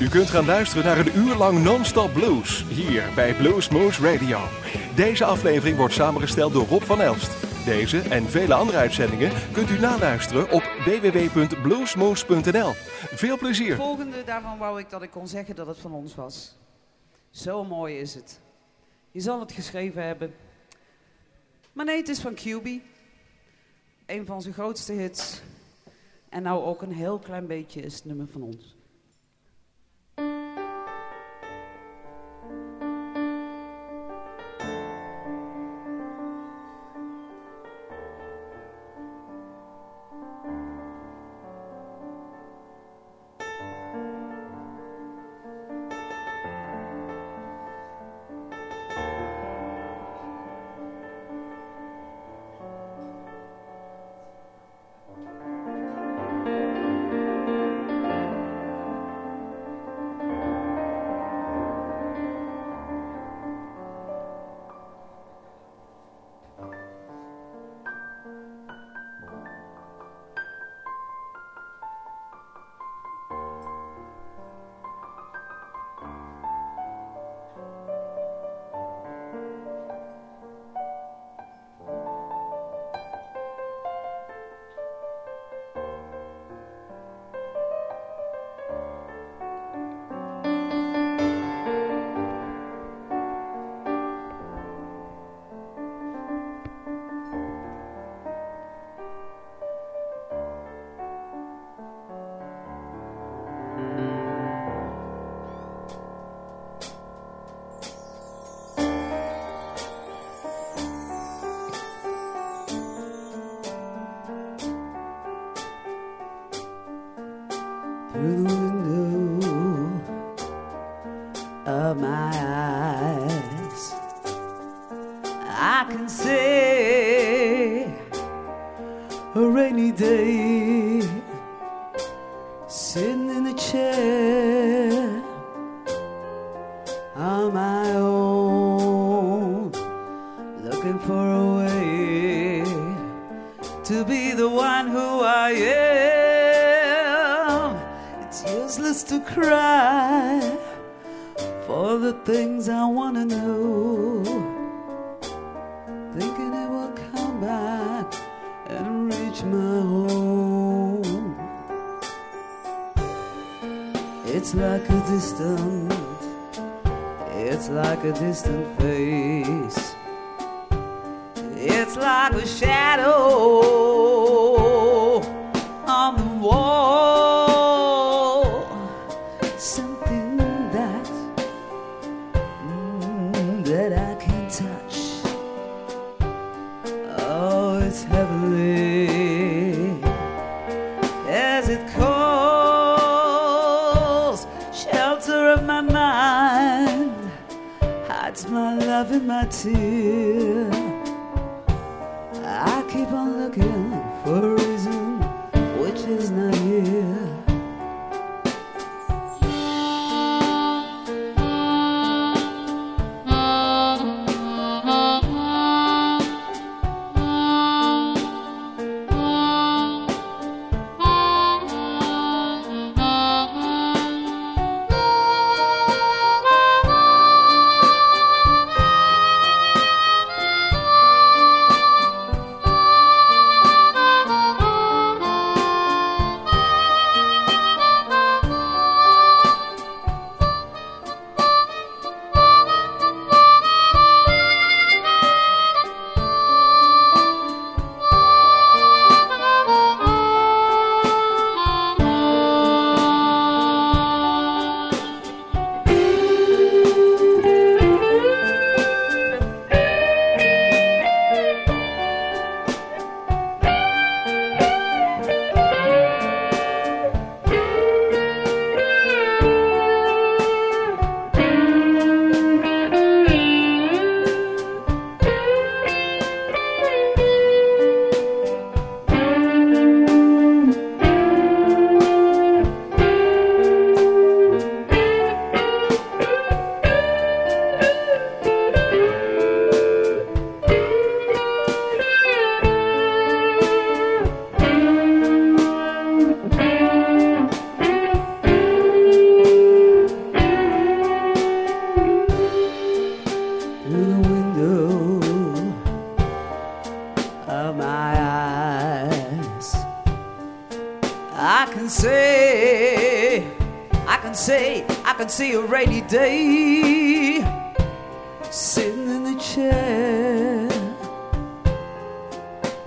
U kunt gaan luisteren naar een uur lang non-stop blues hier bij Blues Moose Radio. Deze aflevering wordt samengesteld door Rob van Elst. Deze en vele andere uitzendingen kunt u naluisteren op www.bluesmoose.nl. Veel plezier. Het volgende daarvan wou ik dat ik kon zeggen dat het van ons was. Zo mooi is het. Je zal het geschreven hebben. Maar nee, het is van QB. Een van zijn grootste hits. En nou ook een heel klein beetje is het nummer van ons.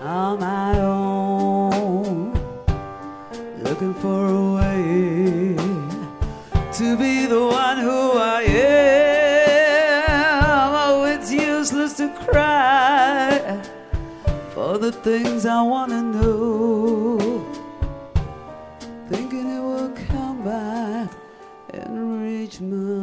On my own, looking for a way to be the one who I am. Oh, it's useless to cry for the things I want to know. Thinking it will come back and reach my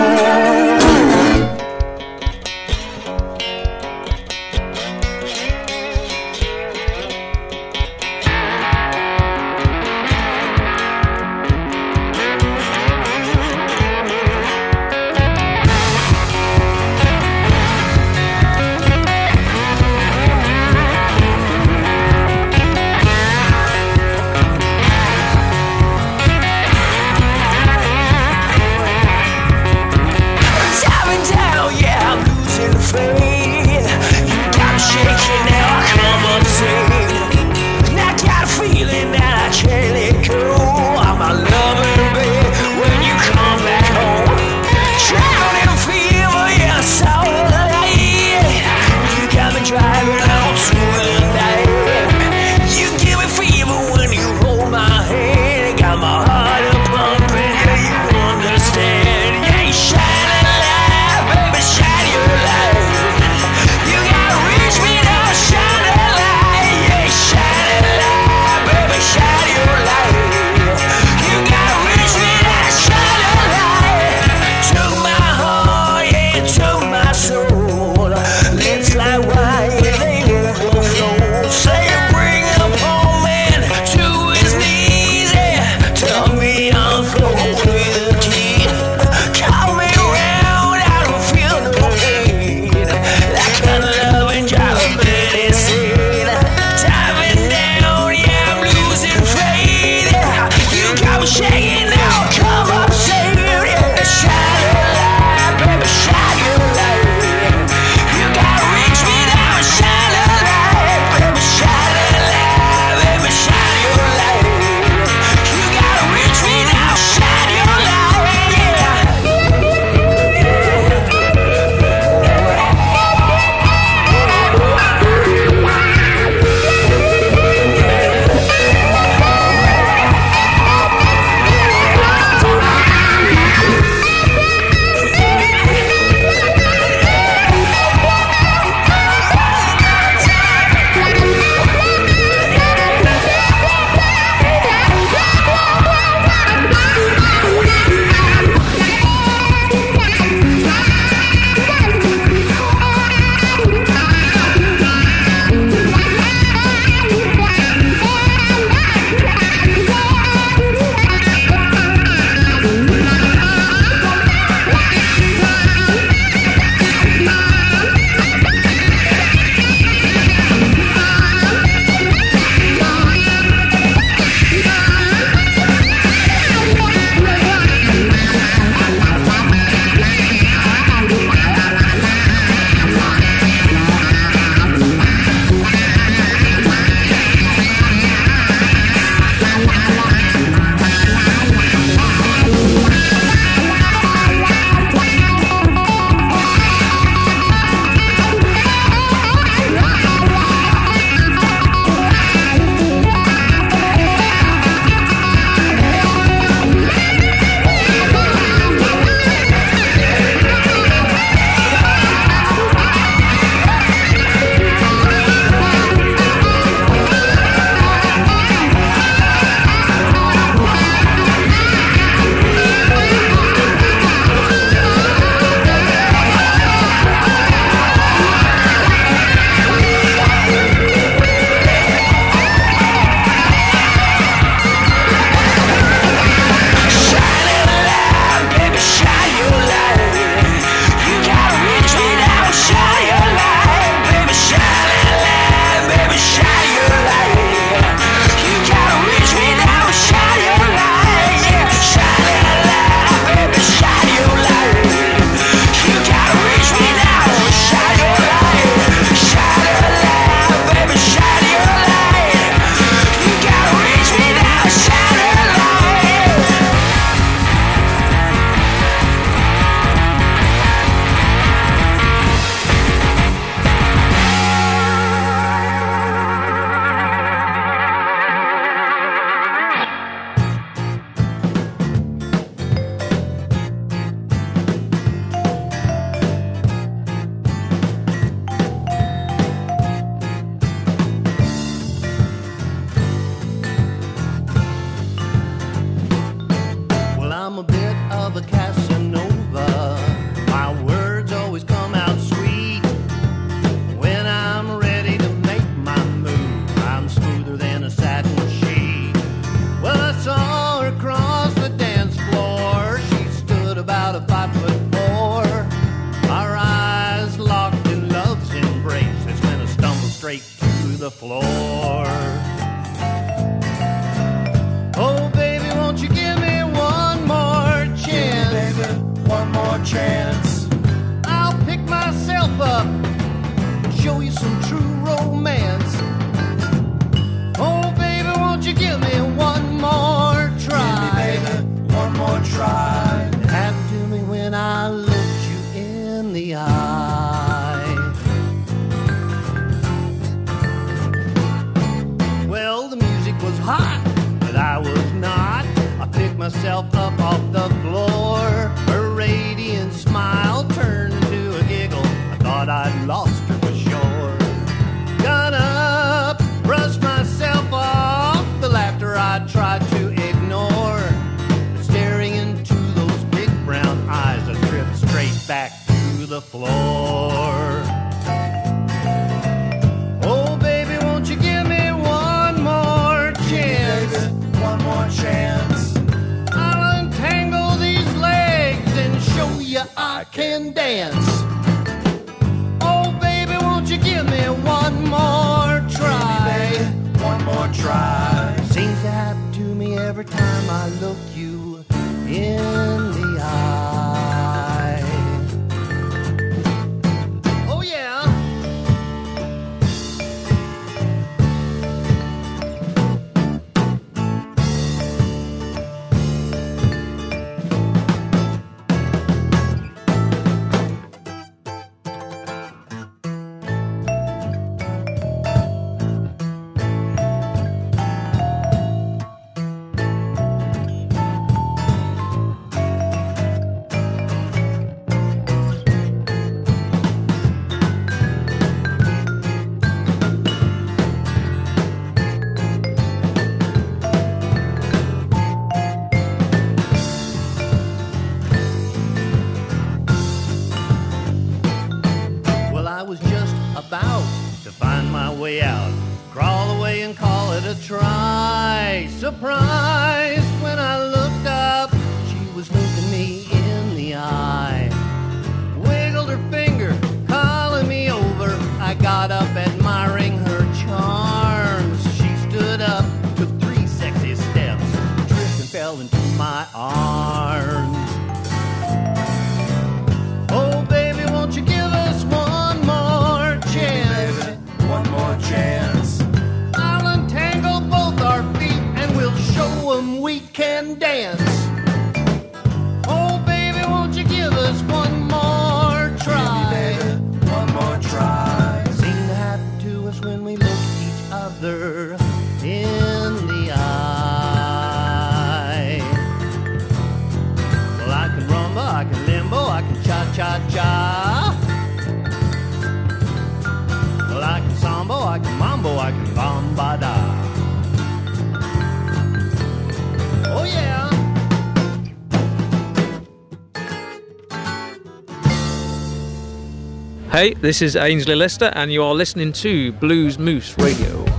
Hey, this is Ainsley Lester, and you are listening to Blues Moose Radio.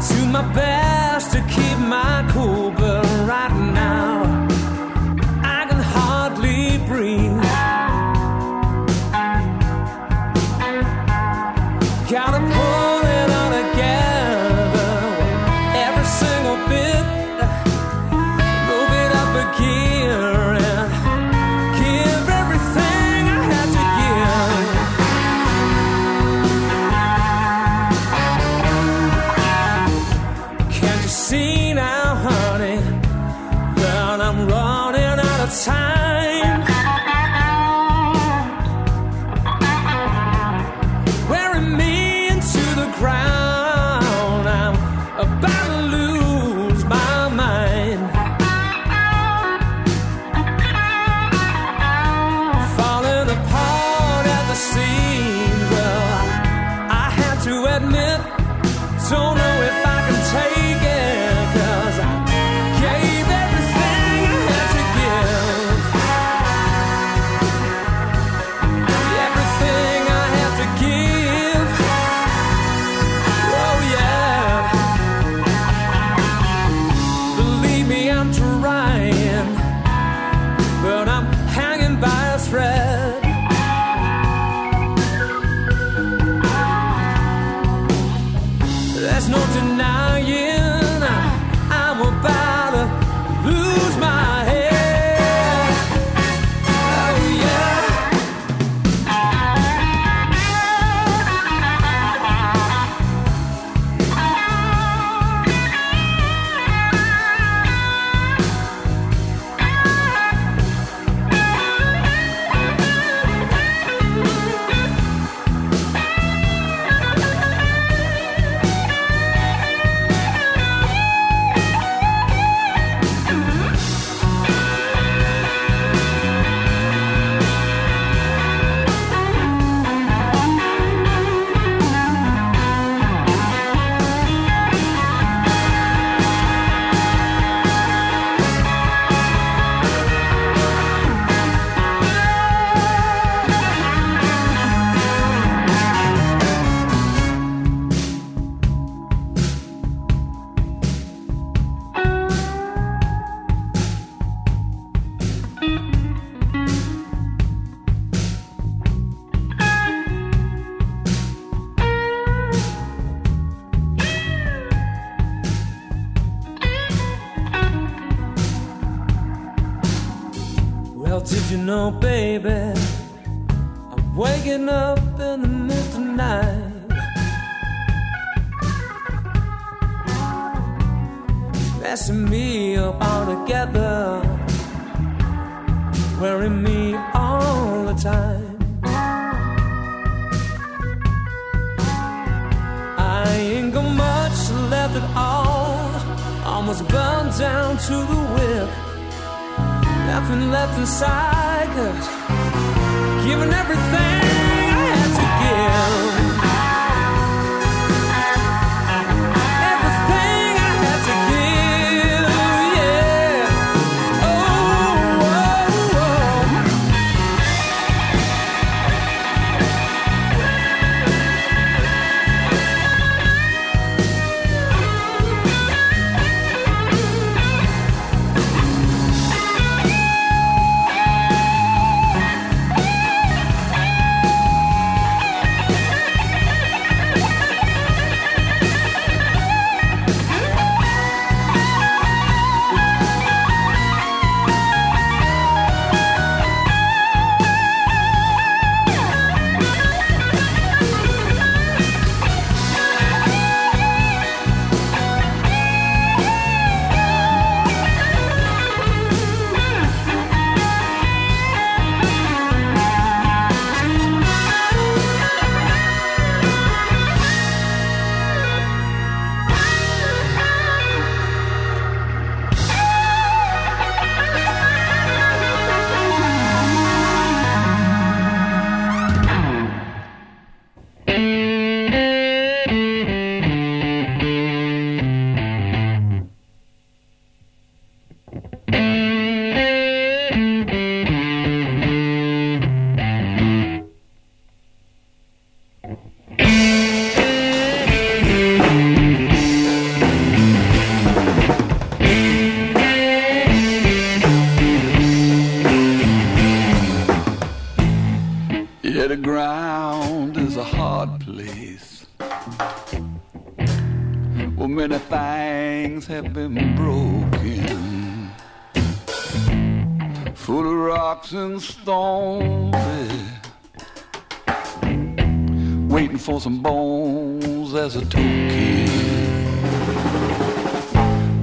to my bed.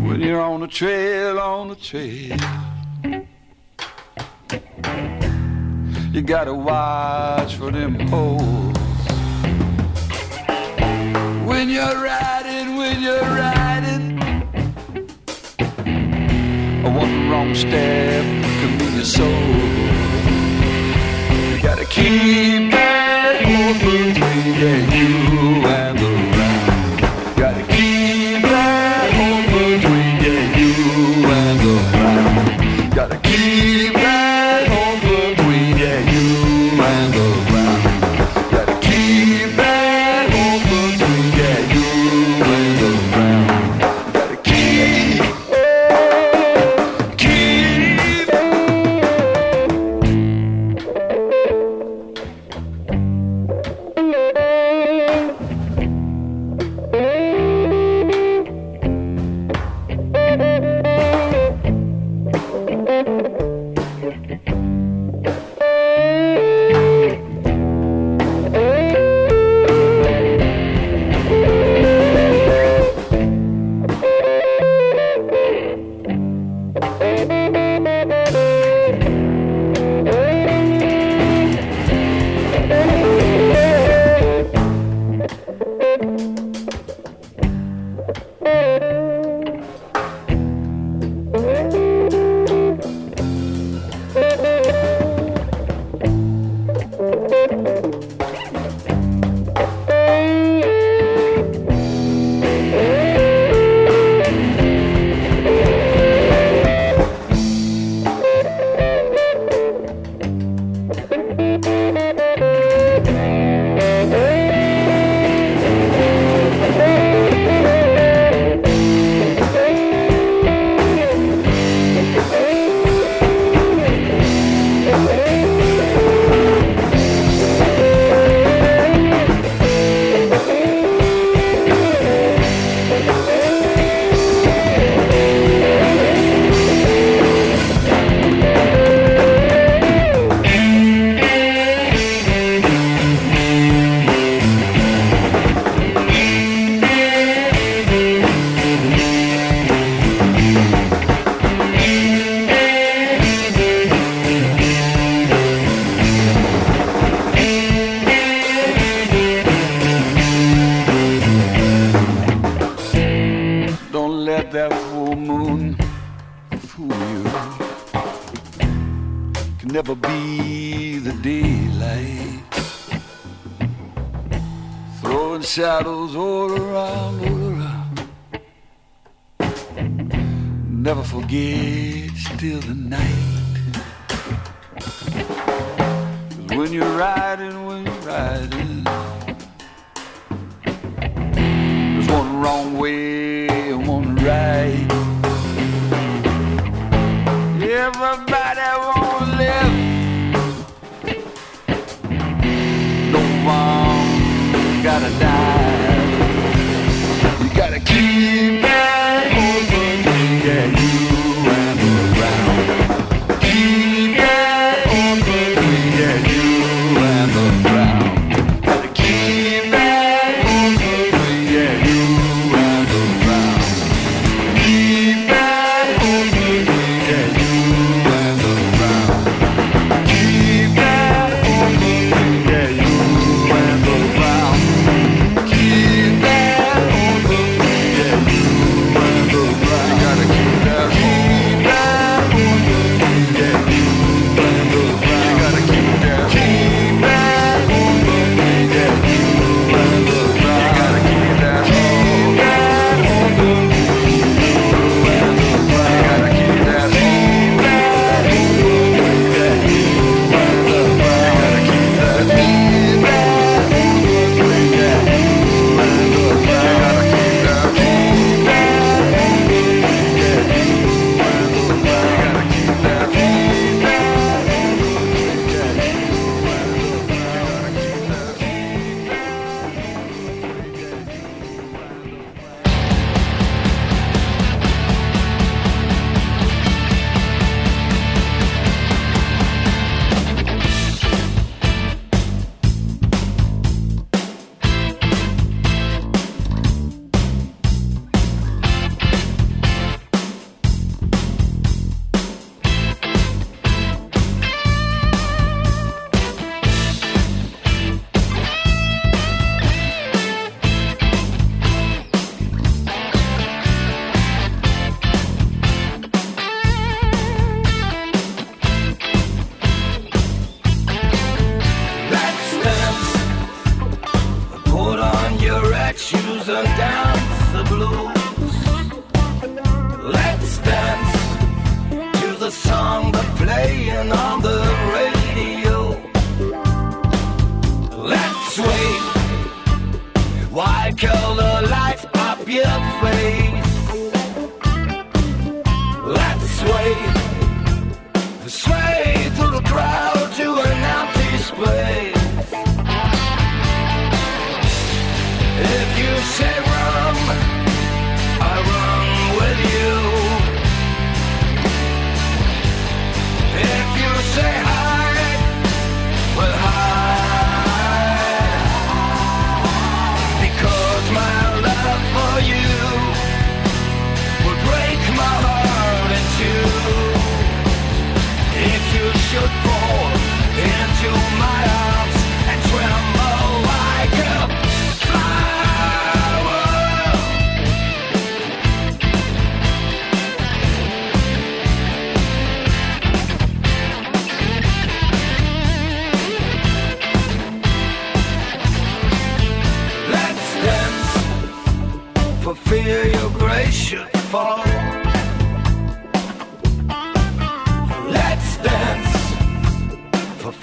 When you're on the trail, on the trail, you gotta watch for them poles. When you're riding, when you're riding, one wrong step can be your soul gotta keep that open between you and dance the blues. Let's dance to the song that's playing on the radio. Let's wait. sway while color lights up your face.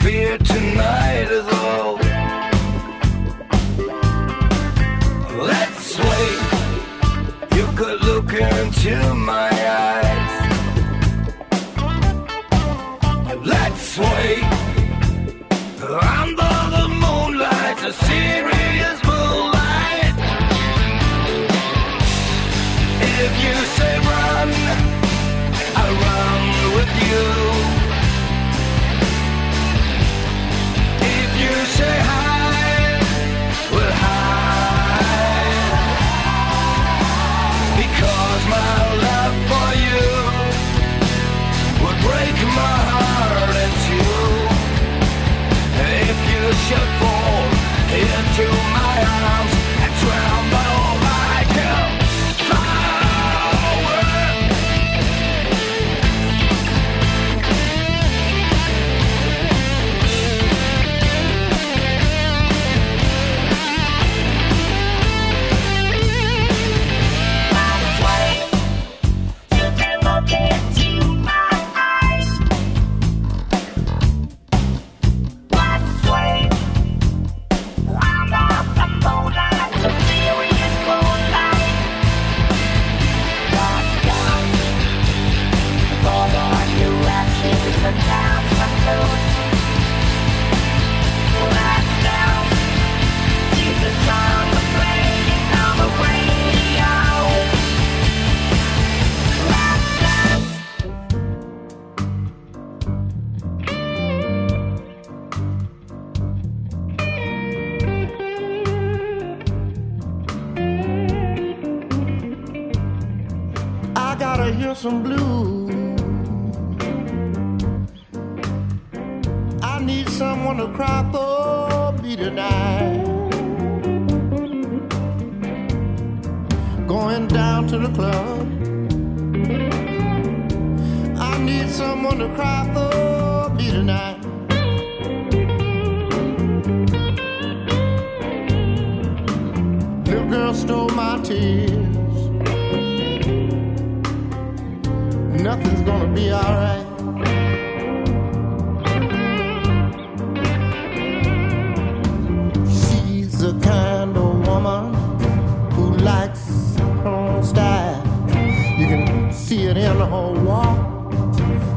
Fear tonight is all. Tears. Nothing's gonna be alright. She's the kind of woman who likes her own style. You can see it in her walk.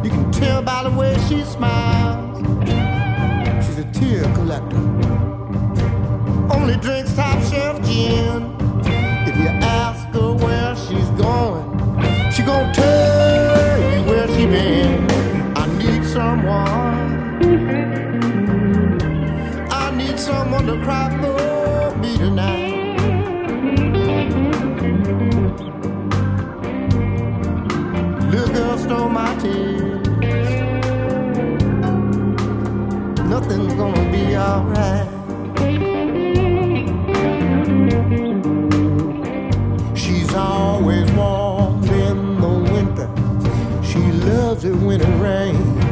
You can tell by the way she smiles. She's a tear collector. gonna be alright. She's always warm in the winter. She loves it when it rains.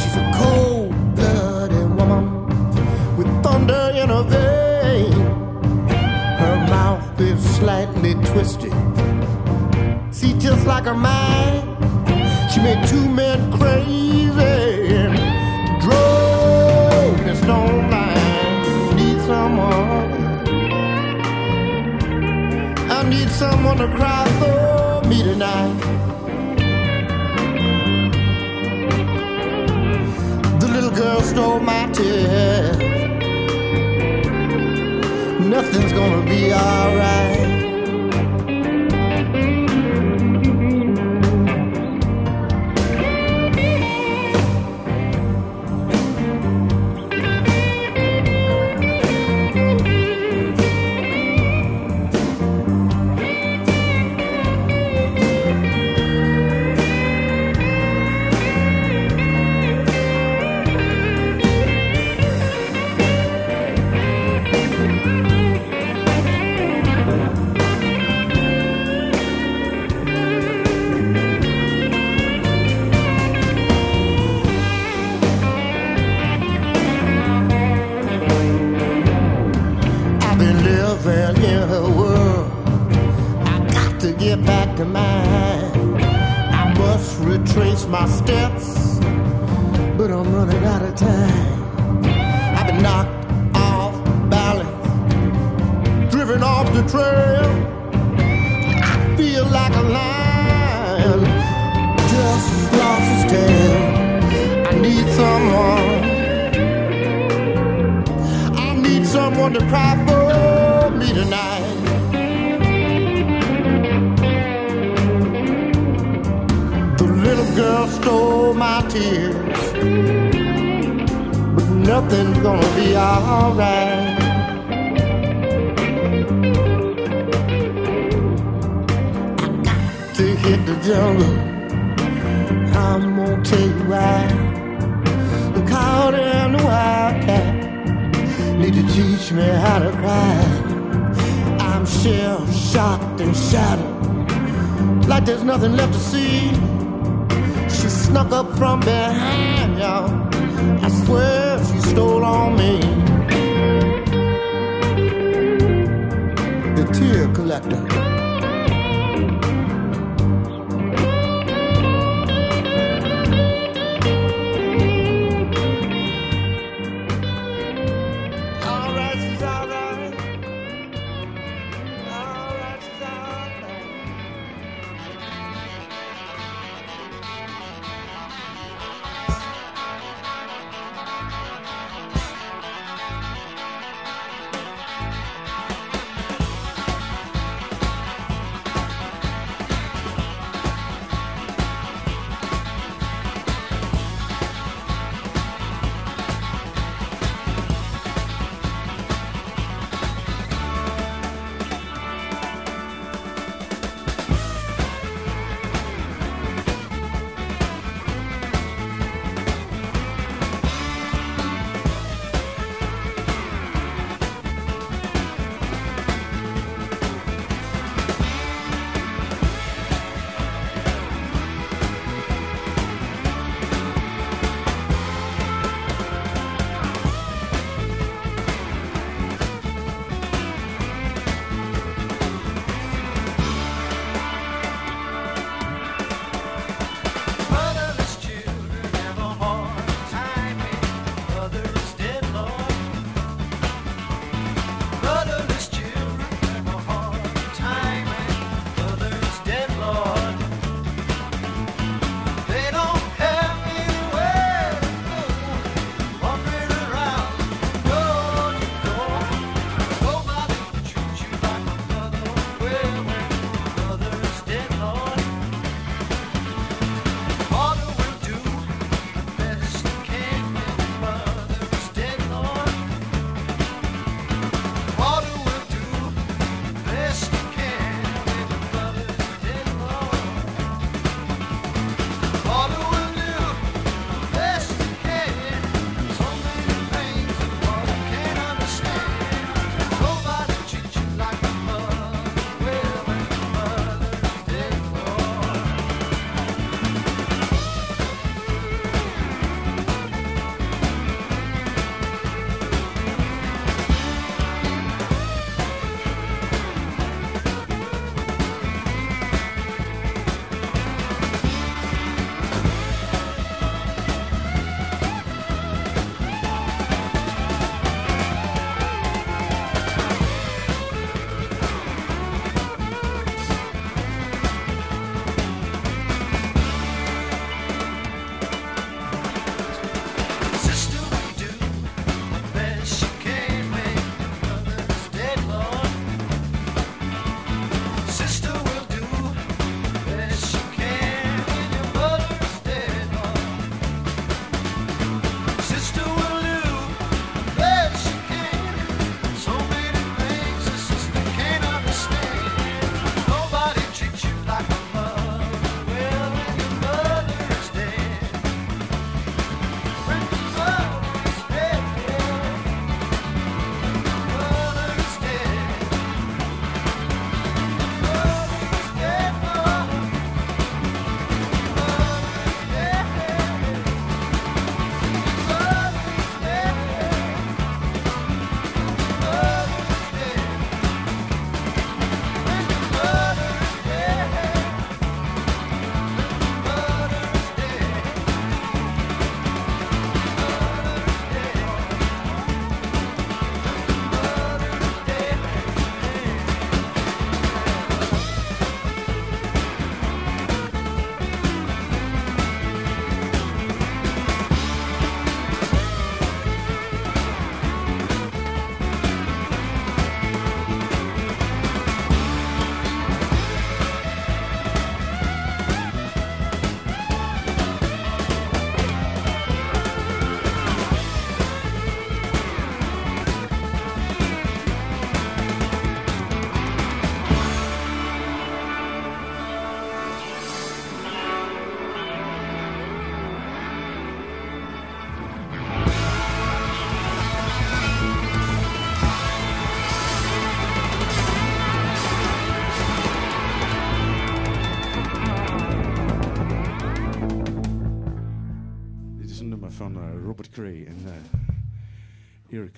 She's a cold-blooded woman with thunder in her veins. Her mouth is slightly twisted. See, just like her mind. gonna cry for me tonight. The little girl stole my tears. Nothing's gonna be alright. shattered, like there's nothing left to see. She snuck up from behind, y'all. I swear she stole on me. The tear collector.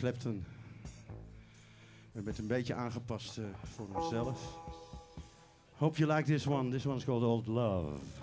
Clapton. We hebben het een beetje aangepast eh, voor onszelf. Hope je like this one. This one's called Old Love.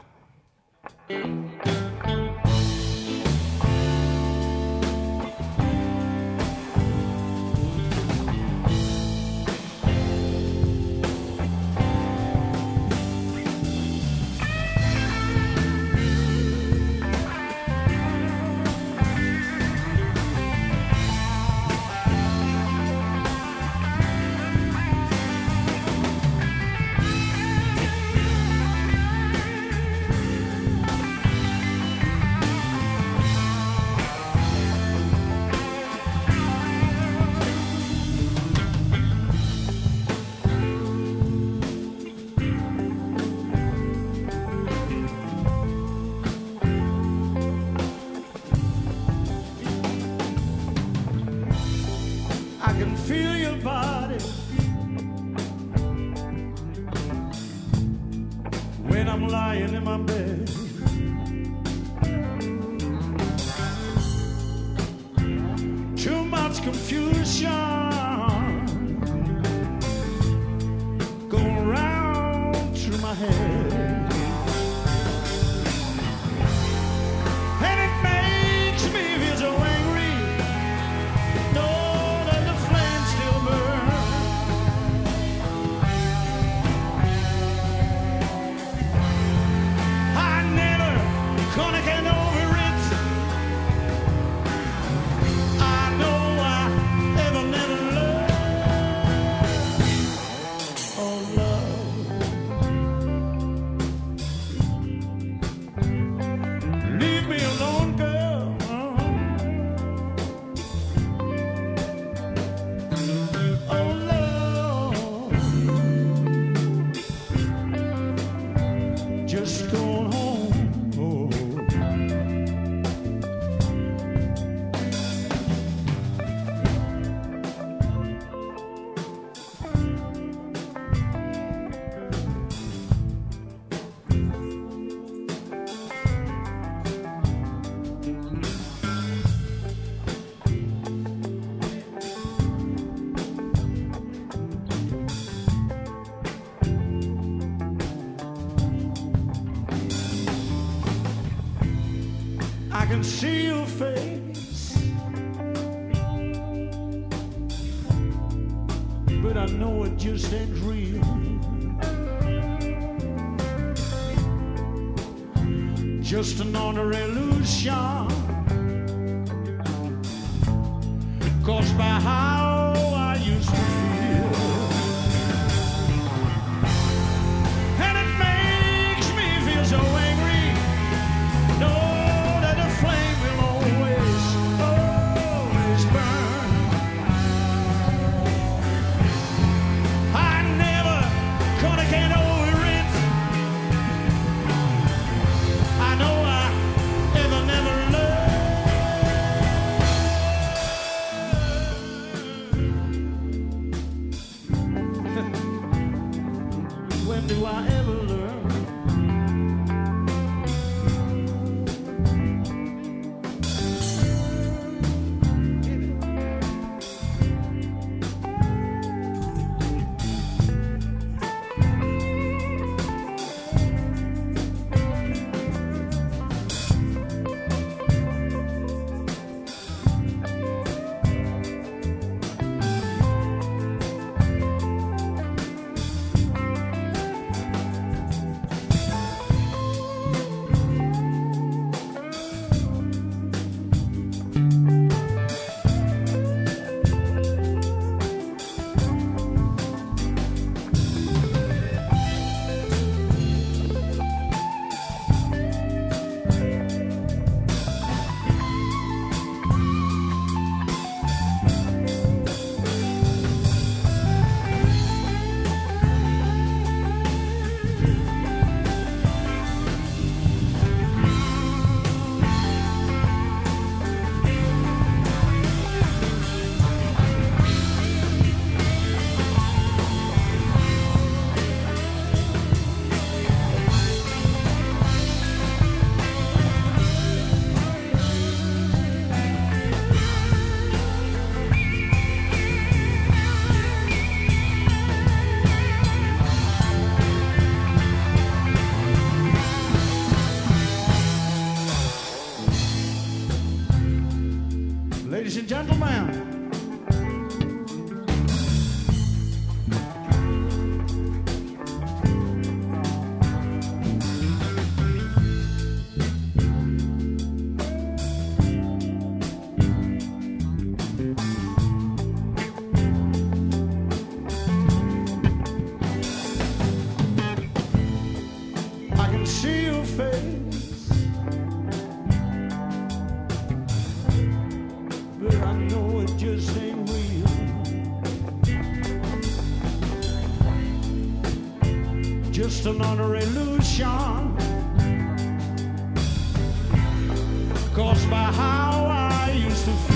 and gentlemen, just another illusion caused by how I used to feel.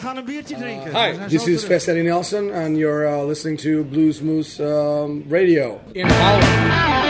gaan een biertje drinken. Hi, this is Vestari Nelson and you're uh, listening to Blues Moose um, Radio. In Holland.